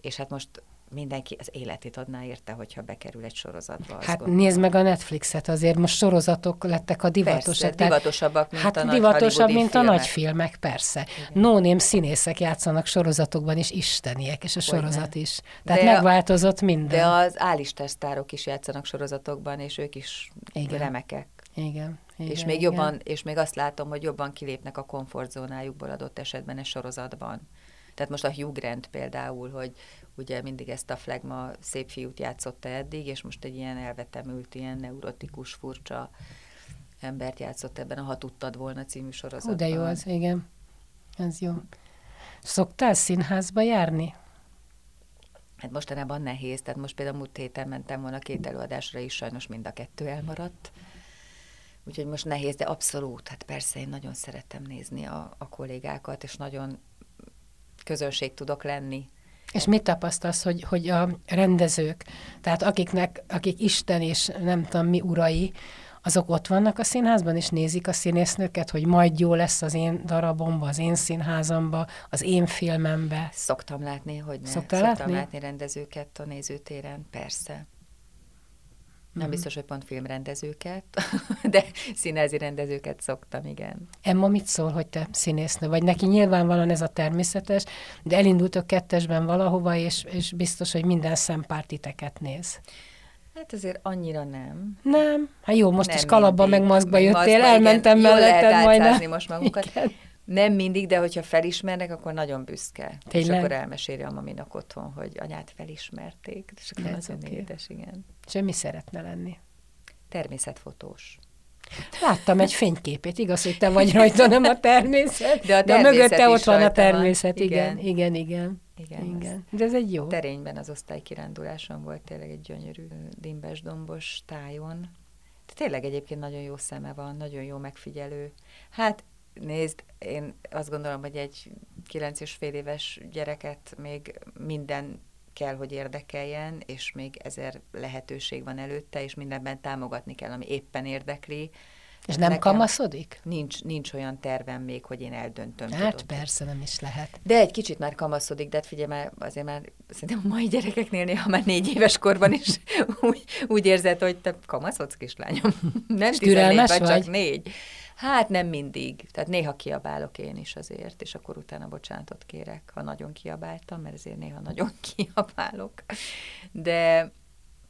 és hát most mindenki az életét adná érte, hogyha bekerül egy sorozatba. Hát gondolom. nézd meg a Netflixet, azért most sorozatok lettek a divatosak. Persze, divatosabbak, mint hát a divatosabb, nagy mint filmek. a nagy filmek, persze. no színészek játszanak sorozatokban is, isteniek, és a Hogyne. sorozat is. Tehát de megváltozott minden. De az álistás sztárok is játszanak sorozatokban, és ők is Igen. remekek. Igen. Igen, és még jobban, és még azt látom, hogy jobban kilépnek a komfortzónájukból adott esetben egy sorozatban. Tehát most a Hugh Grant például, hogy ugye mindig ezt a flagma szép fiút játszotta eddig, és most egy ilyen elvetemült, ilyen neurotikus, furcsa embert játszott ebben a Ha tudtad volna című sorozatban. Ó, de jó az, igen. Ez jó. Szoktál színházba járni? Hát mostanában nehéz, tehát most például múlt héten mentem volna két előadásra is, sajnos mind a kettő elmaradt. Úgyhogy most nehéz, de abszolút, hát persze én nagyon szeretem nézni a, a kollégákat, és nagyon közönség tudok lenni. És mit tapasztalsz, hogy, hogy a rendezők, tehát akiknek, akik Isten és nem tudom mi urai, azok ott vannak a színházban, és nézik a színésznőket, hogy majd jó lesz az én darabomba, az én színházamba, az én filmembe. Szoktam látni, hogy ne. Szoktam látni? látni rendezőket a nézőtéren, persze. Nem uh-huh. biztos, hogy pont filmrendezőket, [LAUGHS] de színházi rendezőket szoktam, igen. Emma mit szól, hogy te színésznő vagy? Neki nyilvánvalóan ez a természetes, de elindultok kettesben valahova, és, és biztos, hogy minden szempártiteket néz. Hát azért annyira nem. Nem? Hát jó, most nem is kalapba meg maszkba jöttél, maszkba, elmentem igen, melletted majd. most magunkat. Igen. Nem mindig, de hogyha felismernek, akkor nagyon büszke. Tényleg? És akkor elmeséli a maminak otthon, hogy anyát felismerték. És akkor nagyon okay. édes, igen. És mi szeretne lenni? Természetfotós. Láttam egy fényképét, igaz, hogy te vagy rajta, nem a természet, de, a de mögötte ott van a természet, van. Igen. igen, igen, igen. Igen, Igen. De ez egy jó. Terényben az osztálykiránduláson volt tényleg egy gyönyörű dimbes dombos tájon. De tényleg egyébként nagyon jó szeme van, nagyon jó megfigyelő. Hát nézd, én azt gondolom, hogy egy kilenc és fél éves gyereket még minden kell, hogy érdekeljen, és még ezer lehetőség van előtte, és mindenben támogatni kell, ami éppen érdekli. És nem Nekem kamaszodik? Nincs, nincs olyan tervem még, hogy én eldöntöm. Hát tudod. persze, nem is lehet. De egy kicsit már kamaszodik, de hát figyelj már, azért már szerintem a mai gyerekeknél néha már négy éves korban is [LAUGHS] úgy, úgy érzed, hogy te kamaszodsz, kislányom. Nem tizennégy, vagy, vagy csak négy. Hát nem mindig. Tehát néha kiabálok én is azért, és akkor utána bocsánatot kérek, ha nagyon kiabáltam, mert ezért néha nagyon [LAUGHS] kiabálok. De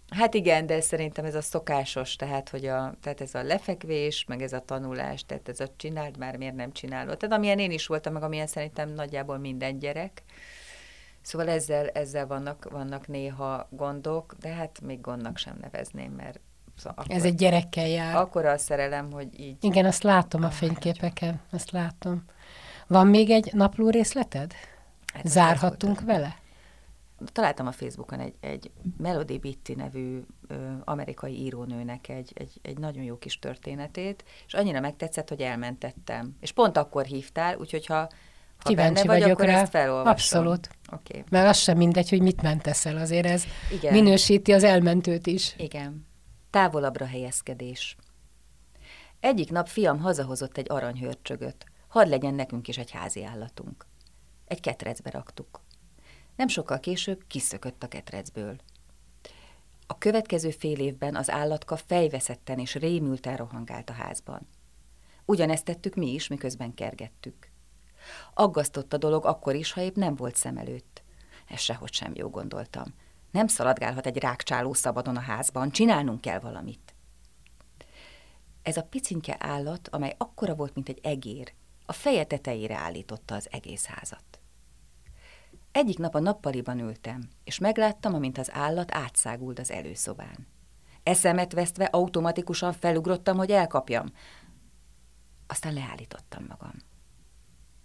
Hát igen, de szerintem ez a szokásos, tehát, hogy a, tehát ez a lefekvés, meg ez a tanulás, tehát ez a csináld már, miért nem csinálod. Tehát amilyen én is voltam, meg amilyen szerintem nagyjából minden gyerek. Szóval ezzel, ezzel vannak, vannak néha gondok, de hát még gondnak sem nevezném, mert Szóval akkor, Ez egy gyerekkel jár. Akkor a szerelem, hogy így... Igen, azt látom a fényképeken, azt látom. Van még egy napló részleted? Hát Zárhattunk vele? Találtam a Facebookon egy, egy Melody Bitty nevű ö, amerikai írónőnek egy, egy, egy nagyon jó kis történetét, és annyira megtetszett, hogy elmentettem. És pont akkor hívtál, úgyhogy ha ha Kíváncsi benne vagy, vagyok akkor rá. ezt felolvasom. Abszolút. Okay. Mert az sem mindegy, hogy mit mentesz el, azért ez Igen. minősíti az elmentőt is. Igen. Távolabbra helyezkedés. Egyik nap fiam hazahozott egy aranyhörcsögöt. Hadd legyen nekünk is egy házi állatunk. Egy ketrecbe raktuk. Nem sokkal később kiszökött a ketrecből. A következő fél évben az állatka fejveszetten és rémülten rohangált a házban. Ugyanezt tettük mi is, miközben kergettük. Aggasztott a dolog akkor is, ha épp nem volt szem előtt. Ez sehogy sem jó gondoltam. Nem szaladgálhat egy rákcsáló szabadon a házban, csinálnunk kell valamit. Ez a picinke állat, amely akkora volt, mint egy egér, a feje tetejére állította az egész házat. Egyik nap a nappaliban ültem, és megláttam, amint az állat átszágult az előszobán. Eszemet vesztve automatikusan felugrottam, hogy elkapjam. Aztán leállítottam magam.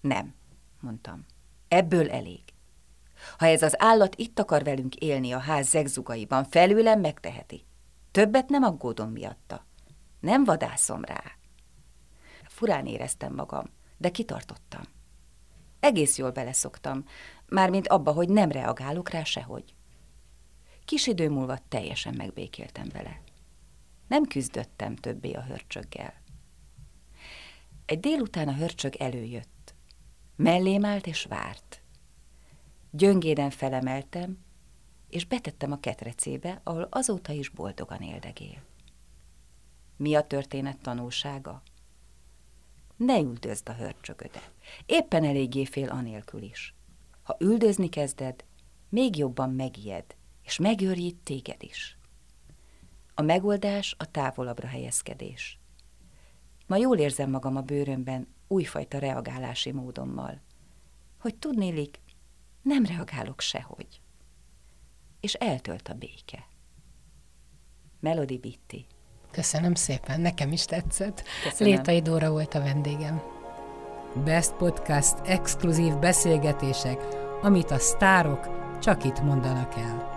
Nem, mondtam. Ebből elég. Ha ez az állat itt akar velünk élni a ház zegzugaiban, felőlem megteheti. Többet nem aggódom miatta. Nem vadászom rá. Furán éreztem magam, de kitartottam. Egész jól beleszoktam, mármint abba, hogy nem reagálok rá sehogy. Kis idő múlva teljesen megbékéltem vele. Nem küzdöttem többé a hörcsöggel. Egy délután a hörcsög előjött. Mellém állt és várt. Gyöngéden felemeltem, és betettem a ketrecébe, ahol azóta is boldogan éldegél. Mi a történet tanulsága? Ne üldözd a hörcsögödet. Éppen eléggé fél anélkül is. Ha üldözni kezded, még jobban megijed, és megőrjít téged is. A megoldás a távolabbra helyezkedés. Ma jól érzem magam a bőrömben újfajta reagálási módommal, hogy tudnélik, nem reagálok sehogy. És eltölt a béke. Melody Bitti. Köszönöm szépen, nekem is tetszett. Köszönöm. Létai Dóra volt a vendégem. Best Podcast exkluzív beszélgetések, amit a sztárok csak itt mondanak el.